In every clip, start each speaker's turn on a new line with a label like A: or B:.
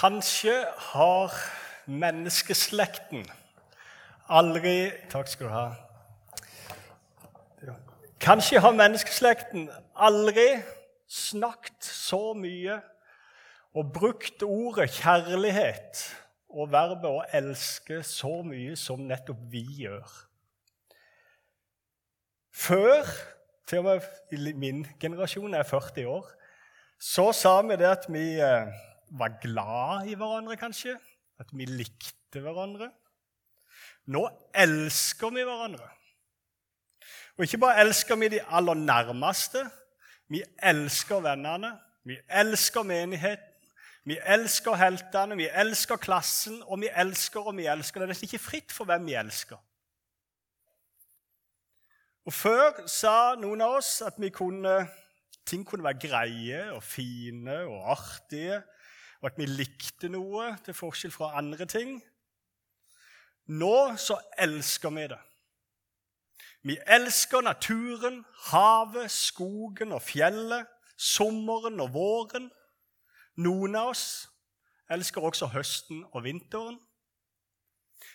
A: Kanskje har menneskeslekten aldri Takk skal du ha. Kanskje har menneskeslekten aldri snakket så mye og brukt ordet kjærlighet og verbet å elske så mye som nettopp vi gjør. Før, til og med min generasjon, er 40 år, så sa vi det at vi eh, var glad i hverandre, kanskje. At vi likte hverandre. Nå elsker vi hverandre. Og ikke bare elsker vi de aller nærmeste. Vi elsker vennene, vi elsker menigheten, vi elsker heltene, vi elsker klassen, og vi elsker og vi elsker. Det er nesten ikke fritt for hvem vi elsker. Og Før sa noen av oss at kunne, ting kunne være greie og fine og artige, og at vi likte noe til forskjell fra andre ting. Nå så elsker vi det. Vi elsker naturen, havet, skogen og fjellet, sommeren og våren. Noen av oss elsker også høsten og vinteren.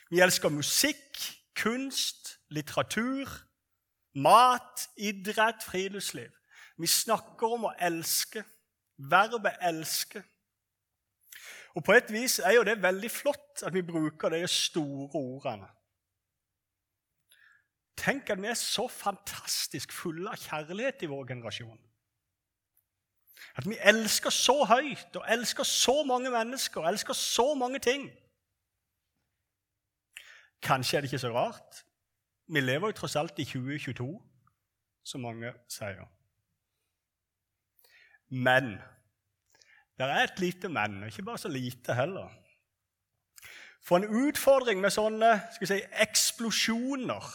A: Vi elsker musikk, kunst, litteratur, mat, idrett, friluftsliv. Vi snakker om å elske. Verbet 'elske'. Og På et vis er jo det veldig flott at vi bruker de store ordene. Tenk at vi er så fantastisk fulle av kjærlighet i vår generasjon. At vi elsker så høyt og elsker så mange mennesker og elsker så mange ting. Kanskje er det ikke så rart. Vi lever jo tross alt i 2022, som mange sier. Men det er et lite men, og ikke bare så lite heller. For en utfordring med sånne si, eksplosjoner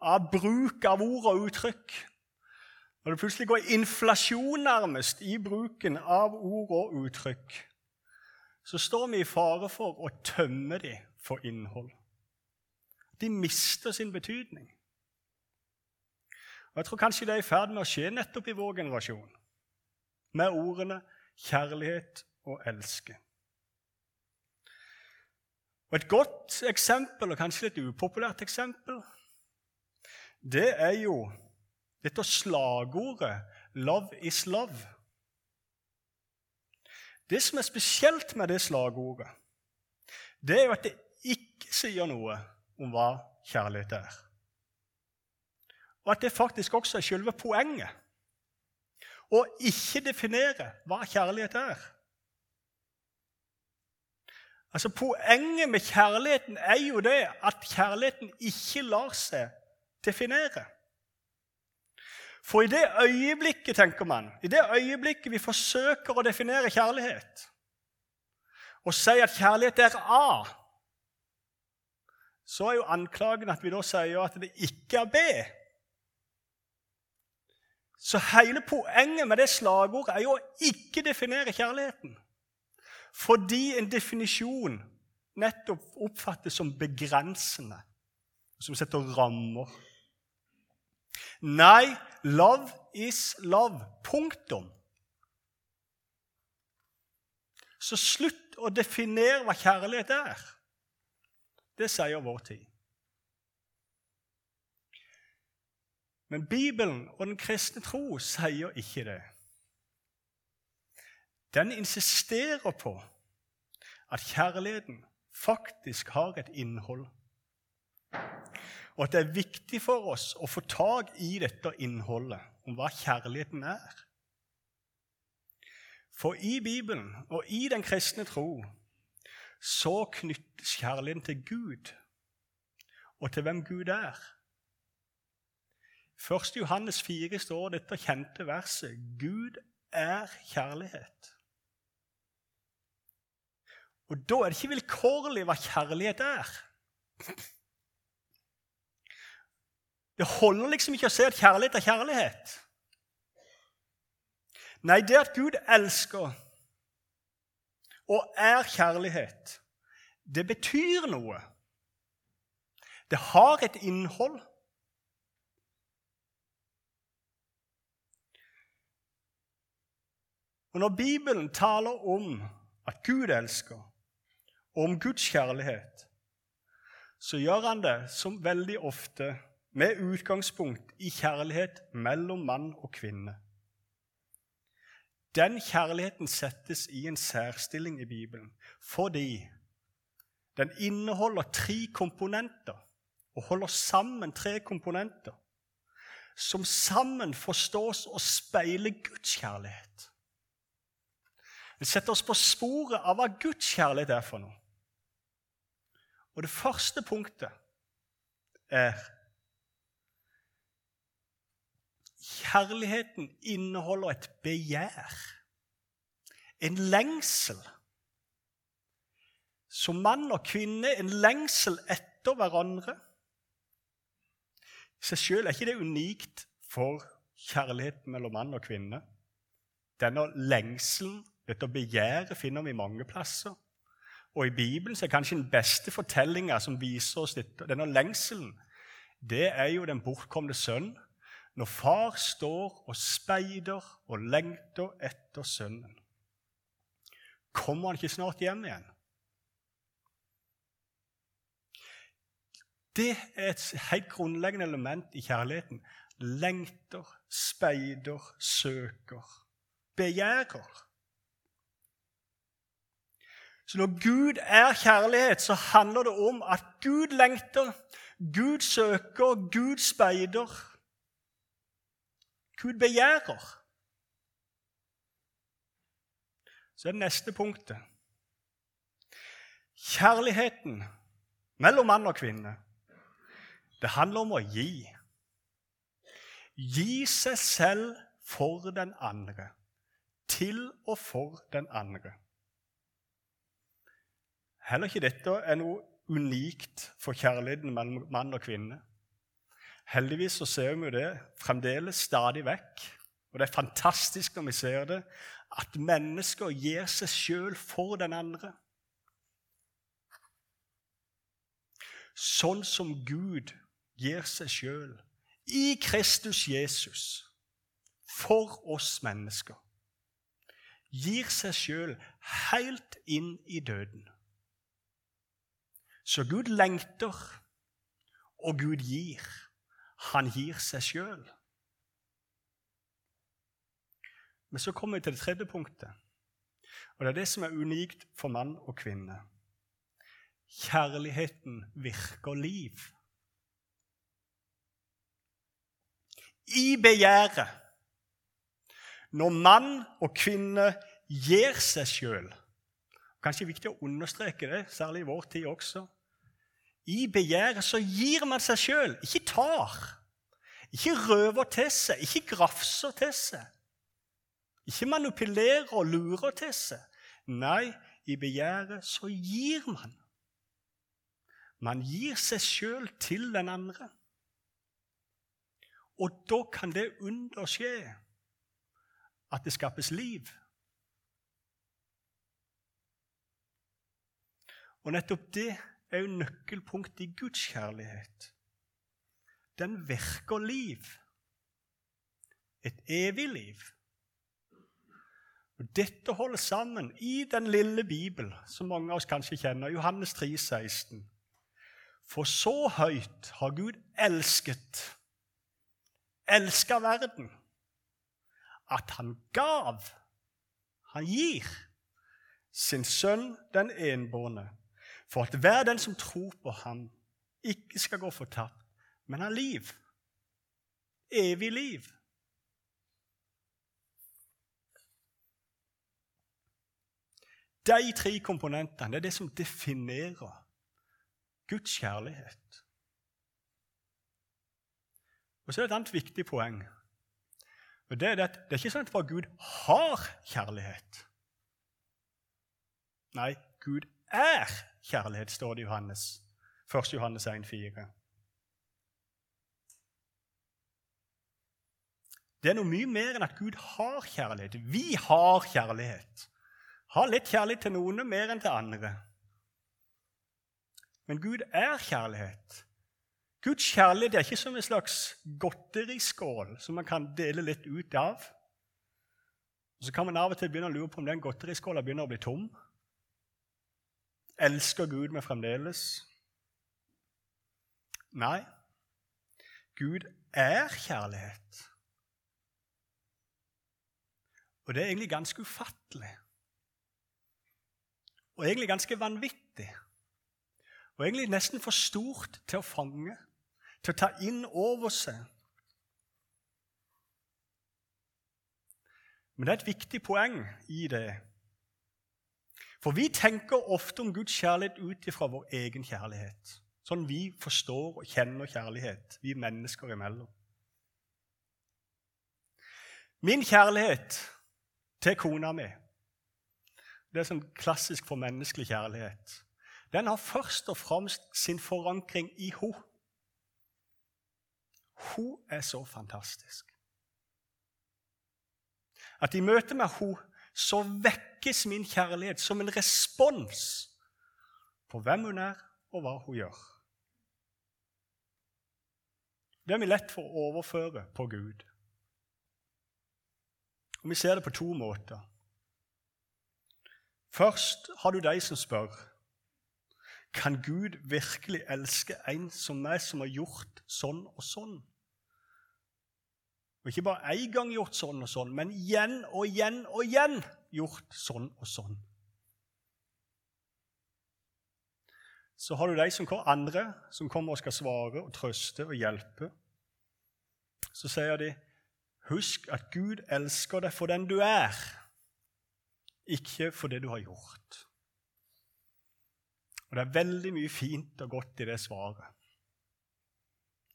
A: av bruk av ord og uttrykk Når det plutselig går inflasjon nærmest i bruken av ord og uttrykk, så står vi i fare for å tømme dem for innhold. De mister sin betydning. Og Jeg tror kanskje det er i ferd med å skje nettopp i vår generasjon, med ordene kjærlighet og elske. Og Et godt eksempel, og kanskje litt upopulært eksempel, det er jo dette slagordet 'Love is love'. Det som er spesielt med det slagordet, det er jo at det ikke sier noe om hva kjærlighet er. Og at det faktisk også er selve poenget å ikke definere hva kjærlighet er. Altså Poenget med kjærligheten er jo det at kjærligheten ikke lar seg definere. For i det øyeblikket, tenker man, i det øyeblikket vi forsøker å definere kjærlighet og si at kjærlighet er A, så er jo anklagen at vi da sier at det ikke er B. Så hele poenget med det slagordet er jo å ikke definere kjærligheten. Fordi en definisjon nettopp oppfattes som begrensende, som setter rammer. Nei, love is love. Punktum. Så slutt å definere hva kjærlighet er. Det sier vår tid. Men Bibelen og den kristne tro sier ikke det. Den insisterer på at kjærligheten faktisk har et innhold. Og at det er viktig for oss å få tak i dette innholdet, om hva kjærligheten er. For i Bibelen og i den kristne tro så knyttes kjærligheten til Gud og til hvem Gud er. 1. Johannes 4 står dette kjente verset Gud er kjærlighet. Og da er det ikke vilkårlig hva kjærlighet er. Det holder liksom ikke å se at kjærlighet er kjærlighet. Nei, det at Gud elsker og er kjærlighet, det betyr noe. Det har et innhold. Og Når Bibelen taler om at Gud elsker, og om Guds kjærlighet, så gjør han det som veldig ofte med utgangspunkt i kjærlighet mellom mann og kvinne. Den kjærligheten settes i en særstilling i Bibelen fordi den inneholder tre komponenter og holder sammen tre komponenter som sammen forstås og speiler Guds kjærlighet. Den setter oss på sporet av hva Guds kjærlighet er for noe. Og det første punktet er Kjærligheten inneholder et begjær, en lengsel. Som mann og kvinne en lengsel etter hverandre. I seg sjøl er ikke det unikt for kjærligheten mellom mann og kvinne. Denne lengselen, dette begjæret, finner vi mange plasser. Og i Bibelen så er kanskje den beste fortellinga som viser oss dette, denne lengselen, det er jo den bortkomne sønn når far står og speider og lengter etter sønnen. Kommer han ikke snart hjem igjen? Det er et helt grunnleggende element i kjærligheten. Lengter, speider, søker, begjærer. Så når Gud er kjærlighet, så handler det om at Gud lengter, Gud søker, Gud speider. Gud begjærer. Så er det neste punktet. Kjærligheten mellom mann og kvinne, det handler om å gi. Gi seg selv for den andre. Til og for den andre. Heller ikke dette er noe unikt for kjærligheten mellom mann og kvinne. Heldigvis så ser vi det fremdeles stadig vekk. Og det er fantastisk når vi ser det, at mennesker gir seg sjøl for den andre. Sånn som Gud gir seg sjøl i Kristus Jesus for oss mennesker. Gir seg sjøl helt inn i døden. Så Gud lengter, og Gud gir. Han gir seg sjøl. Men så kommer vi til det tredje punktet, og det er det som er unikt for mann og kvinne. Kjærligheten virker liv. I begjæret, når mann og kvinne gir seg sjøl Kanskje viktig å understreke det, særlig i vår tid også. I begjæret så gir man seg sjøl, ikke tar. Ikke røver til seg, ikke grafser til seg. Ikke manipulerer og lurer til seg. Nei, i begjæret så gir man. Man gir seg sjøl til den andre. Og da kan det under skje at det skapes liv. Og nettopp det er jo nøkkelpunktet i Guds kjærlighet. Den virker liv. Et evig liv. Og Dette holder sammen i den lille Bibel, som mange av oss kanskje kjenner, Johannes 3, 16. For så høyt har Gud elsket, elska verden, at han gav, han gir, sin sønn den enbårne for at hver den som tror på ham, ikke skal gå fortapt, men ha liv. Evig liv. De tre komponentene det er det som definerer Guds kjærlighet. Og så er det et annet viktig poeng. Og Det er at det er ikke sånn at bare Gud har kjærlighet. Nei, Gud er kjærlighet, står det i Johannes. 1. Johannes 1,4. Det er noe mye mer enn at Gud har kjærlighet. Vi har kjærlighet. Har litt kjærlighet til noen, mer enn til andre. Men Gud er kjærlighet. Guds kjærlighet er ikke som en slags godteriskål som man kan dele litt ut av. Og Så kan man av og til begynne å lure på om den godteriskåla begynner å bli tom. Elsker Gud meg fremdeles? Nei. Gud er kjærlighet. Og det er egentlig ganske ufattelig. Og egentlig ganske vanvittig. Og egentlig nesten for stort til å fange, til å ta inn over seg. Men det er et viktig poeng i det. For vi tenker ofte om Guds kjærlighet ut ifra vår egen kjærlighet. Sånn vi forstår og kjenner kjærlighet, vi mennesker imellom. Min kjærlighet til kona mi Det er sånn klassisk for menneskelig kjærlighet. Den har først og fremst sin forankring i henne. Hun er så fantastisk. At i møte med henne så vekkes min kjærlighet som en respons på hvem hun er, og hva hun gjør. Det er vi lett for å overføre på Gud. Og Vi ser det på to måter. Først har du de som spør kan Gud virkelig elske en som meg, som har gjort sånn og sånn. Ikke bare én gang gjort sånn og sånn, men igjen og igjen og igjen gjort sånn og sånn. Så har du de som kommer, andre som kommer og skal svare og trøste og hjelpe så sier de, 'Husk at Gud elsker deg for den du er, ikke for det du har gjort.' Og Det er veldig mye fint og godt i det svaret.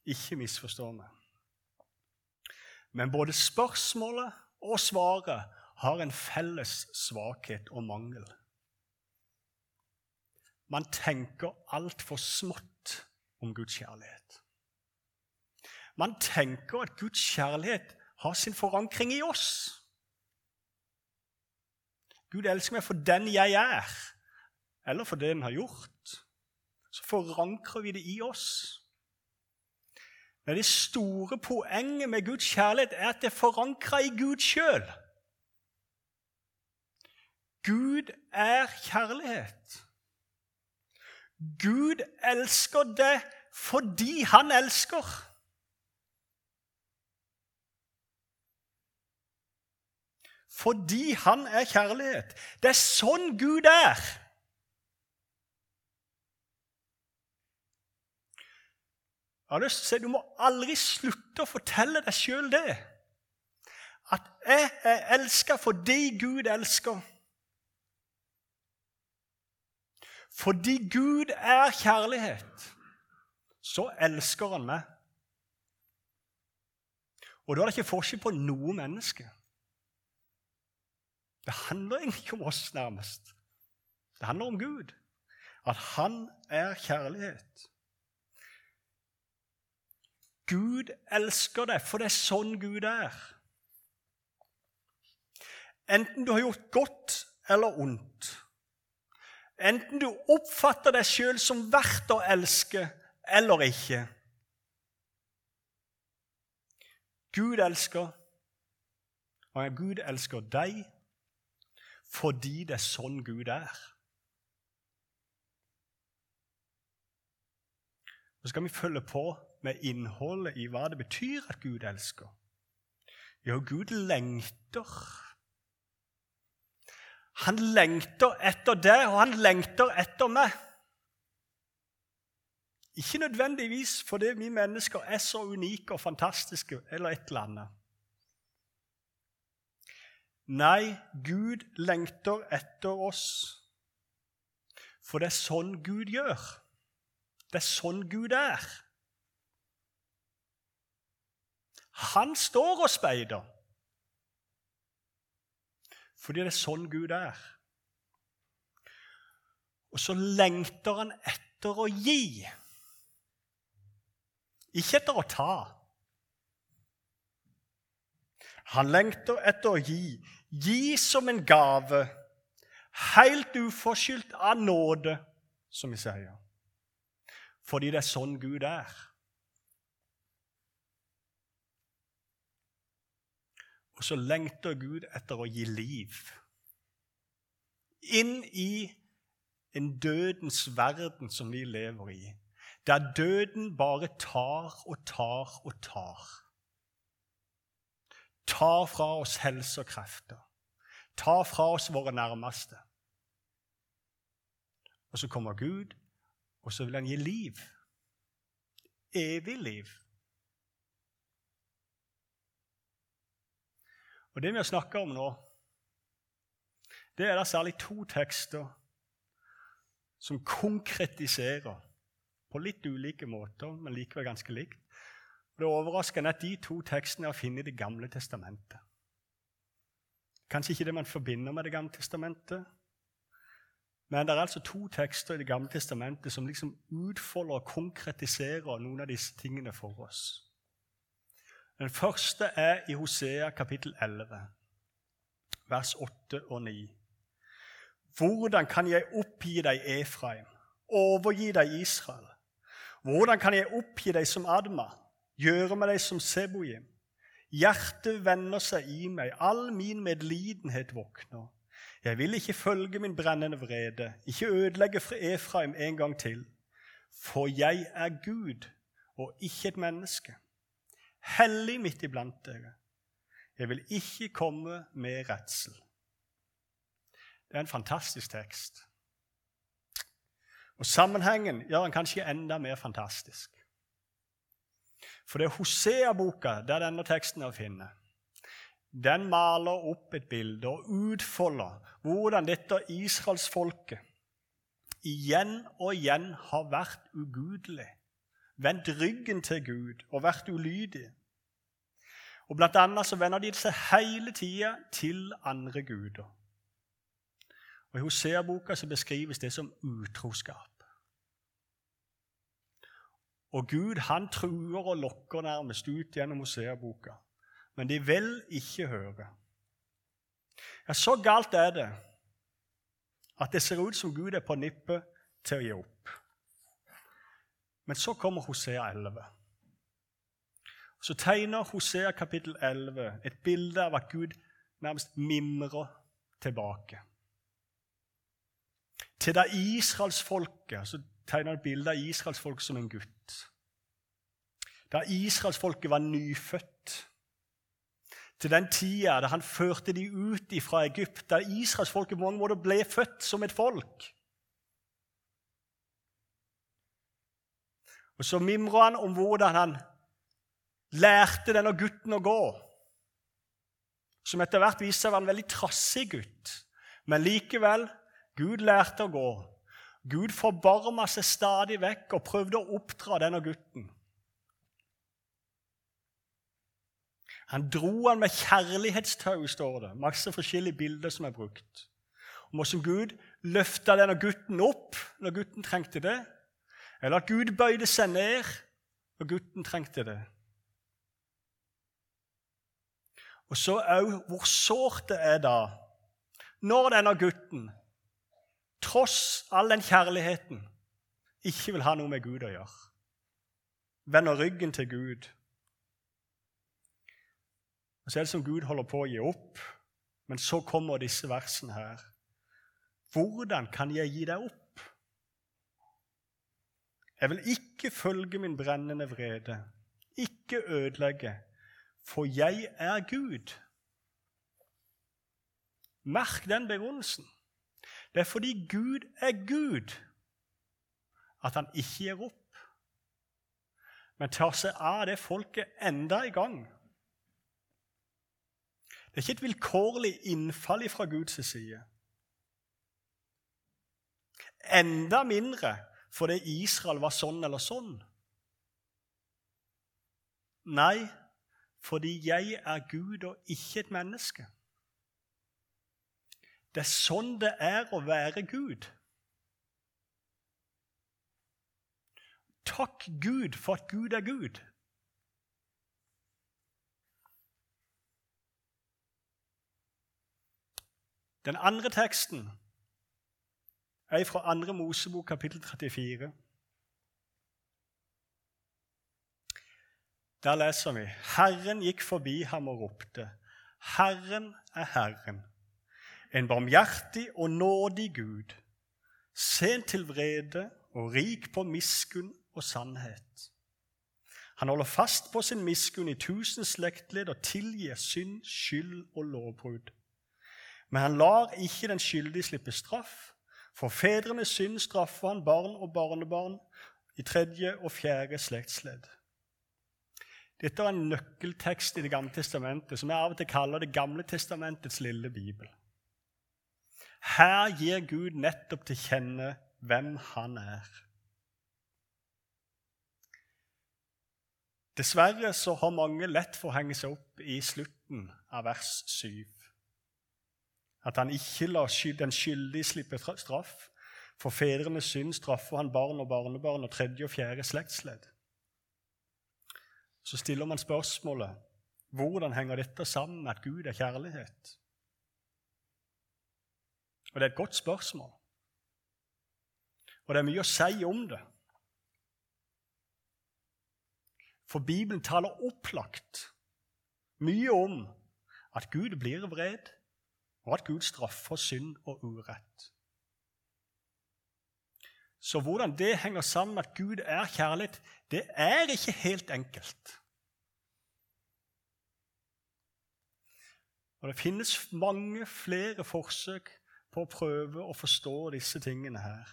A: Ikke misforstå meg. Men både spørsmålet og svaret har en felles svakhet og mangel. Man tenker altfor smått om Guds kjærlighet. Man tenker at Guds kjærlighet har sin forankring i oss. Gud elsker meg for den jeg er, eller for det den har gjort. Så forankrer vi det i oss. Men det store poenget med Guds kjærlighet er at det er forankra i Gud sjøl. Gud er kjærlighet. Gud elsker det fordi han elsker. fordi han er kjærlighet. Det er sånn Gud er. Jeg har lyst til å si, Du må aldri slutte å fortelle deg sjøl det. At jeg er elska fordi Gud elsker. Fordi Gud er kjærlighet, så elsker han meg. Og da er det ikke forskjell på noe menneske. Det handler egentlig ikke om oss, nærmest. Det handler om Gud. At han er kjærlighet. Gud elsker deg, for det er sånn Gud er. Enten du har gjort godt eller ondt, enten du oppfatter deg sjøl som verdt å elske eller ikke Gud elsker, og Gud elsker deg fordi det er sånn Gud er. Så skal vi følge på med innholdet i hva det betyr at Gud elsker. Jo, Gud lengter. Han lengter etter det, og han lengter etter meg. Ikke nødvendigvis fordi vi mennesker er så unike og fantastiske, eller et eller annet. Nei, Gud lengter etter oss. For det er sånn Gud gjør. Det er sånn Gud er. Han står og speider. Fordi det er sånn Gud er. Og så lengter han etter å gi. Ikke etter å ta. Han lengter etter å gi. Gi som en gave, helt uforskyldt av nåde, som vi sier. Fordi det er sånn Gud er. Så lengter Gud etter å gi liv. Inn i en dødens verden som vi lever i, der døden bare tar og tar og tar. Tar fra oss helse og krefter. Tar fra oss våre nærmeste. Og så kommer Gud, og så vil han gi liv. Evig liv. Og Det vi har snakka om nå, det er da særlig to tekster som konkretiserer på litt ulike måter, men likevel ganske likt. Det er overraskende at de to tekstene er å finne i Det gamle testamentet. Kanskje ikke det man forbinder med Det gamle testamentet, men det er altså to tekster i Det gamle testamentet som liksom utfolder og konkretiserer noen av disse tingene for oss. Den første er i Hosea kapittel 11, vers 8 og 9. Hvordan kan jeg oppgi deg, Efraim, overgi deg, Israel? Hvordan kan jeg oppgi deg som Adma, gjøre med deg som Seboim? Hjertet vender seg i meg, all min medlidenhet våkner. Jeg vil ikke følge min brennende vrede, ikke ødelegge fra Efraim en gang til. For jeg er Gud og ikke et menneske, hellig midt iblant dere. Jeg vil ikke komme med redsel. Det er en fantastisk tekst. Og Sammenhengen gjør den kanskje enda mer fantastisk. For det er Hosea-boka der denne teksten er å finne den maler opp et bilde og utfolder hvordan dette israelsfolket igjen og igjen har vært ugudelig, vendt ryggen til Gud og vært ulydige. Og Blant annet så vender de seg hele tida til andre guder. Og I Hosea-boka så beskrives det som utroskap. Og Gud han truer og lokker nærmest ut gjennom Hosea-boka men de vil ikke høre. Ja, Så galt er det at det ser ut som Gud er på nippet til å gi opp. Men så kommer Hosea 11. Så tegner Hosea kapittel 11 et bilde av at Gud nærmest mimrer tilbake. Til da israelsfolket så tegner han et bilde av israelsfolket som en gutt. Da israelsfolket var nyfødt til den tida da han førte de ut fra Egypt, da israelsfolket på mange måter ble født som et folk. Og Så mimrer han om hvordan han lærte denne gutten å gå, som etter hvert viser seg å være en veldig trassig gutt. Men likevel Gud lærte å gå. Gud forbarma seg stadig vekk og prøvde å oppdra denne gutten. Han dro han med kjærlighetstau, står det. Masse forskjellige bilder som er brukt. Om hvordan Gud løfta denne gutten opp når gutten trengte det, eller at Gud bøyde seg ned og gutten trengte det. Og så òg hvor sårt det er da når denne gutten, tross all den kjærligheten, ikke vil ha noe med Gud å gjøre. Vender ryggen til Gud og Så er det som Gud holder på å gi opp, men så kommer disse versene her. Hvordan kan jeg gi deg opp? Jeg vil ikke følge min brennende vrede, ikke ødelegge, for jeg er Gud. Merk den begrunnelsen. Det er fordi Gud er Gud at han ikke gir opp, men tar seg av det folket enda i gang det er ikke et vilkårlig innfall fra Guds side. Enda mindre fordi Israel var sånn eller sånn. Nei, fordi jeg er Gud og ikke et menneske. Det er sånn det er å være Gud. Takk Gud for at Gud er Gud. Den andre teksten er fra 2. Mosebok, kapittel 34. Der leser vi Herren gikk forbi ham og ropte, Herren er Herren, en barmhjertig og nådig Gud, sent til vrede og rik på miskunn og sannhet. Han holder fast på sin miskunn i tusen slektledd og tilgir synd, skyld og lovbrudd. Men han lar ikke den skyldige slippe straff. For fedrenes synd straffer han barn og barnebarn i tredje og fjerde slektsledd. Dette er en nøkkeltekst i Det gamle testamentet, som jeg av og til kaller Det gamle testamentets lille bibel. Her gir Gud nettopp til kjenne hvem han er. Dessverre så har mange lett for å henge seg opp i slutten av vers 7. At han ikke lar den skyldige slippe straff. For fedrenes synd straffer han barn og barnebarn og tredje og fjerde slektsledd. Så stiller man spørsmålet hvordan henger dette sammen med at Gud er kjærlighet? Og Det er et godt spørsmål. Og det er mye å si om det. For Bibelen taler opplagt mye om at Gud blir vred, og at Gud straffer synd og urett. Så hvordan det henger sammen med at Gud er kjærlighet, det er ikke helt enkelt. Og Det finnes mange flere forsøk på å prøve å forstå disse tingene her.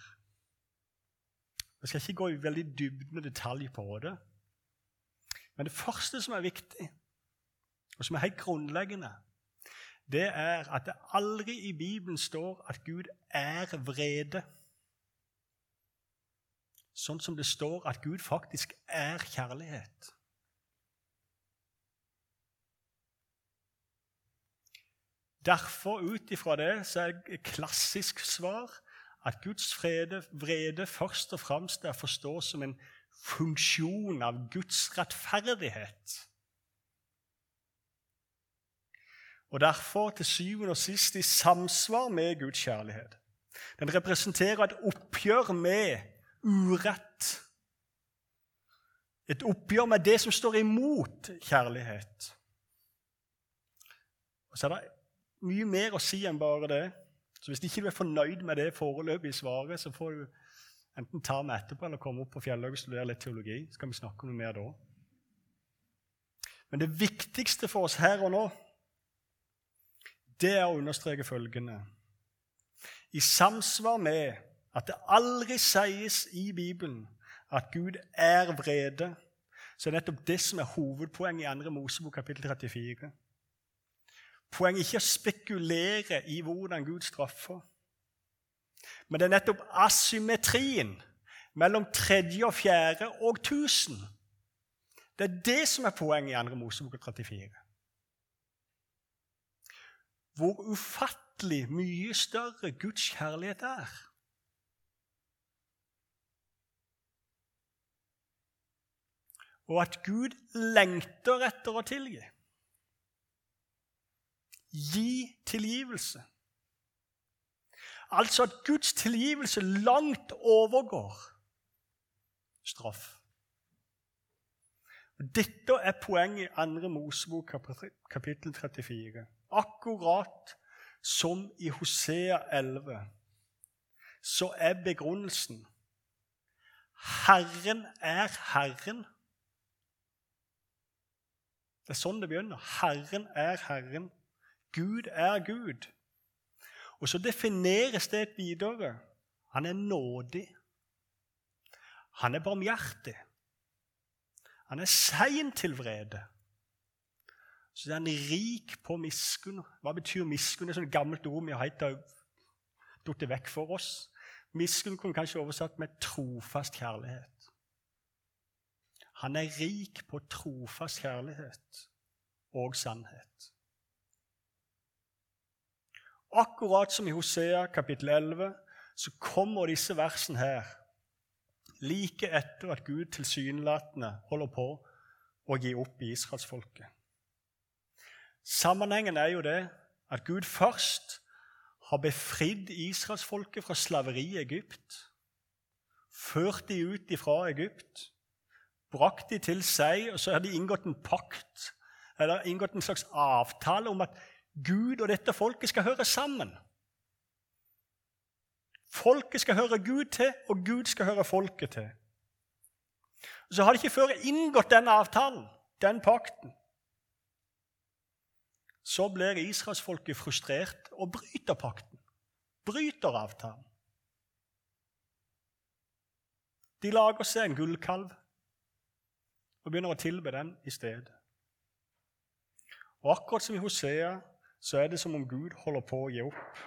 A: Jeg skal ikke gå i veldig dybden detalj på det. Men det første som er viktig, og som er helt grunnleggende, det er at det aldri i Bibelen står at Gud er vrede. Sånn som det står at Gud faktisk er kjærlighet. Derfor, ut ifra det, så er et klassisk svar at Guds frede, vrede først og fremst er å forstå som en funksjon av Guds rettferdighet. Og derfor til syvende og sist i samsvar med Guds kjærlighet. Den representerer et oppgjør med urett. Et oppgjør med det som står imot kjærlighet. Og så er det mye mer å si enn bare det. Så hvis ikke du er fornøyd med det foreløpige svaret, så får du enten ta med etterpå eller komme opp på Fjellhaug og studere litt teologi. Så kan vi snakke om noe mer da. Men det viktigste for oss her og nå, det er å understreke følgende I samsvar med at det aldri sies i Bibelen at Gud er vrede, så er det nettopp det som er hovedpoenget i 2. Mosebok kapittel 34. Poenget er ikke å spekulere i hvordan Gud straffer. Men det er nettopp asymmetrien mellom tredje og fjerde og tusen. Det er det som er poenget i 2. Mosebok 34. Hvor ufattelig mye større Guds kjærlighet er. Og at Gud lengter etter å tilgi gi tilgivelse. Altså at Guds tilgivelse langt overgår straff. Dette er poenget i 2. Mosebok kapittel 34. Akkurat som i Hosea 11 så er begrunnelsen Herren er Herren. Det er sånn det begynner. Herren er Herren. Gud er Gud. Og så defineres det videre. Han er nådig. Han er barmhjertig. Han er sein til vrede. Så er han rik på miskunn. Hva betyr miskunn? Det er et gammelt ord vi har falt vekk for oss. Miskunn kunne kanskje oversatt med trofast kjærlighet. Han er rik på trofast kjærlighet og sannhet. Akkurat som i Hosea kapittel 11 så kommer disse versene her like etter at Gud tilsynelatende holder på å gi opp israelsfolket. Sammenhengen er jo det at Gud først har befridd israelsfolket fra slaveri i Egypt, ført de ut fra Egypt, brakt de til seg, og så har de inngått en pakt, eller inngått en slags avtale om at Gud og dette folket skal høre sammen. Folket skal høre Gud til, og Gud skal høre folket til. Så har de ikke før inngått den avtalen, den pakten. Så blir israelsfolket frustrert og bryter pakten. Bryter avtalen. De lager seg en gullkalv og begynner å tilbe den i stedet. Og akkurat som i Hosea så er det som om Gud holder på å gi opp.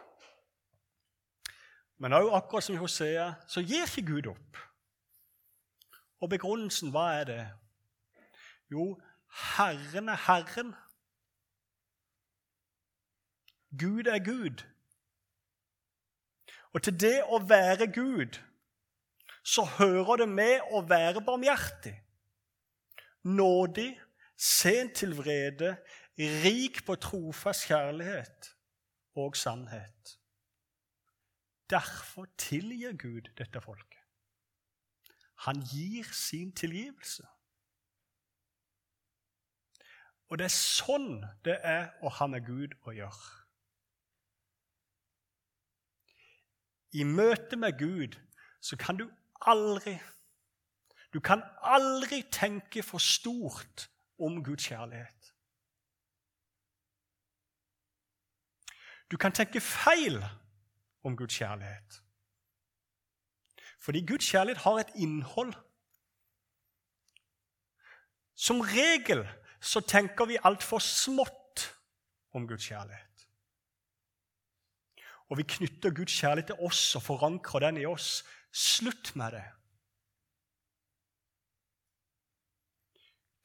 A: Men òg akkurat som i Hosea så gir ikke Gud opp. Og begrunnelsen, hva er det? Jo, Herren er Herren. Gud er Gud. Og til det å være Gud så hører det med å være barmhjertig, nådig, sent til vrede, rik på trofast kjærlighet og sannhet. Derfor tilgir Gud dette folket. Han gir sin tilgivelse. Og det er sånn det er å ha med Gud å gjøre. I møte med Gud så kan du aldri Du kan aldri tenke for stort om Guds kjærlighet. Du kan tenke feil om Guds kjærlighet. Fordi Guds kjærlighet har et innhold. Som regel så tenker vi altfor smått om Guds kjærlighet. Og vi knytter Guds kjærlighet til oss og forankrer den i oss. Slutt med det.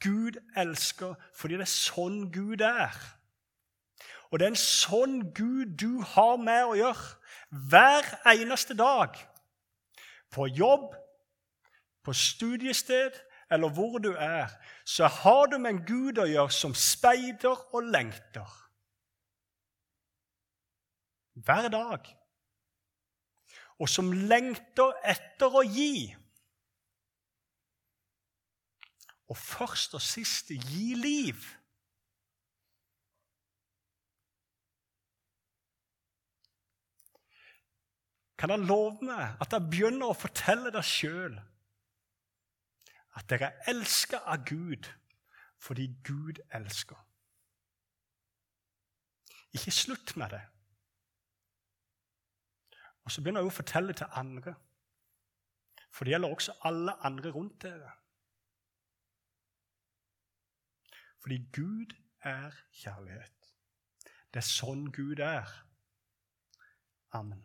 A: Gud elsker fordi det er sånn Gud er. Og det er en sånn Gud du har med å gjøre hver eneste dag. På jobb, på studiested eller hvor du er, så har du med en Gud å gjøre som speider og lengter. Hver dag. Og som lengter etter å gi. Og først og sist gi liv. kan jeg love meg at jeg begynner å fortelle deg sjøl at dere er elska av Gud fordi Gud elsker. Ikke slutt med det. Og så begynner jeg å fortelle til andre, for det gjelder også alle andre rundt dere. Fordi Gud er kjærlighet. Det er sånn Gud er. Amen.